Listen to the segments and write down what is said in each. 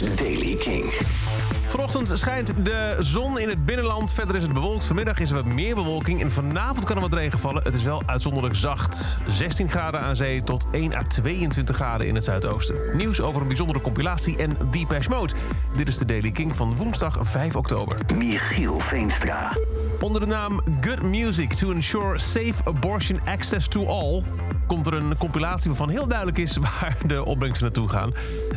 is Daily King. Vanochtend schijnt de zon in het binnenland. Verder is het bewolkt. Vanmiddag is er wat meer bewolking. En vanavond kan er wat regen vallen. Het is wel uitzonderlijk zacht. 16 graden aan zee tot 1 à 22 graden in het zuidoosten. Nieuws over een bijzondere compilatie en Deepesh Mode. Dit is de Daily King van woensdag 5 oktober. Michiel Veenstra. Onder de naam Good Music to Ensure Safe Abortion Access to All... komt er een compilatie waarvan heel duidelijk is waar de opbrengsten naartoe gaan.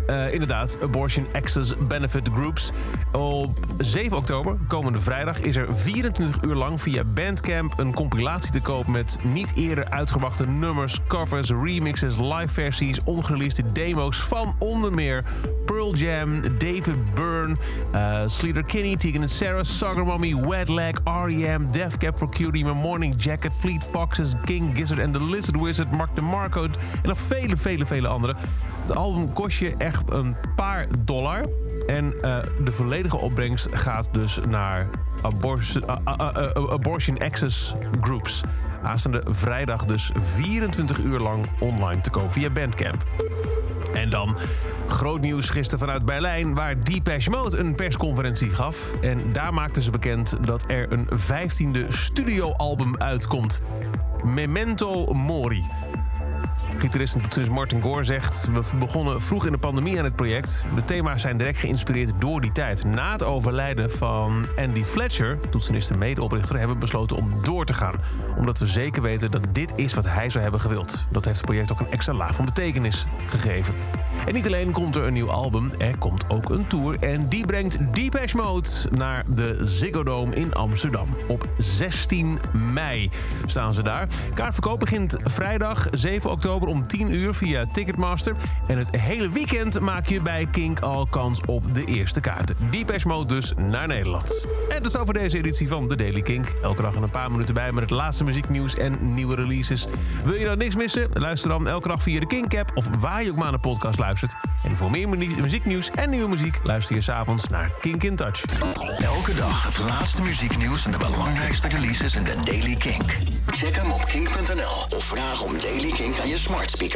Uh, inderdaad, Abortion Access Benefit Groups. Op 7 oktober, komende vrijdag, is er 24 uur lang via Bandcamp een compilatie te koop met niet eerder uitgebrachte nummers, covers, remixes, live versies, ongereleased demo's van onder meer Pearl Jam, David Byrne, uh, Sleater Kinney, Tegan Sarah, Sugar Mommy, Wet Leg, R.E.M., Death Cab for Cutie, My Morning Jacket, Fleet Foxes, King Gizzard and the Lizard Wizard, Mark DeMarco en nog vele, vele, vele andere. Het album kost je echt een paar dollar. En uh, de volledige opbrengst gaat dus naar abortion, uh, uh, abortion Access Groups. Aanstaande vrijdag dus 24 uur lang online te kopen via Bandcamp. En dan groot nieuws gisteren vanuit Berlijn... waar Deepesh Mode een persconferentie gaf. En daar maakten ze bekend dat er een 15e studioalbum uitkomt. Memento Mori. Gitarist en toetsenist Martin Gore zegt... we begonnen vroeg in de pandemie aan het project. De thema's zijn direct geïnspireerd door die tijd. Na het overlijden van Andy Fletcher, toetsenist en medeoprichter... hebben we besloten om door te gaan. Omdat we zeker weten dat dit is wat hij zou hebben gewild. Dat heeft het project ook een extra laag van betekenis gegeven. En niet alleen komt er een nieuw album, er komt ook een tour. En die brengt Deepesh Mode naar de Ziggo Dome in Amsterdam. Op 16 mei staan ze daar. Kaartverkoop begint vrijdag 7 oktober om 10 uur via Ticketmaster. En het hele weekend maak je bij Kink al kans op de eerste kaarten. Deepesh Mode dus naar Nederland. En dat is over deze editie van The Daily Kink. Elke dag een paar minuten bij met het laatste muzieknieuws en nieuwe releases. Wil je nou niks missen? Luister dan elke dag via de Kink-app of waar je ook maar naar podcast luistert. En voor meer muzieknieuws en nieuwe muziek luister je s'avonds naar Kink in Touch. Elke dag het laatste muzieknieuws en de belangrijkste releases in de Daily Kink. Check hem op kink.nl of vraag om Daily Kink aan je smart speaker.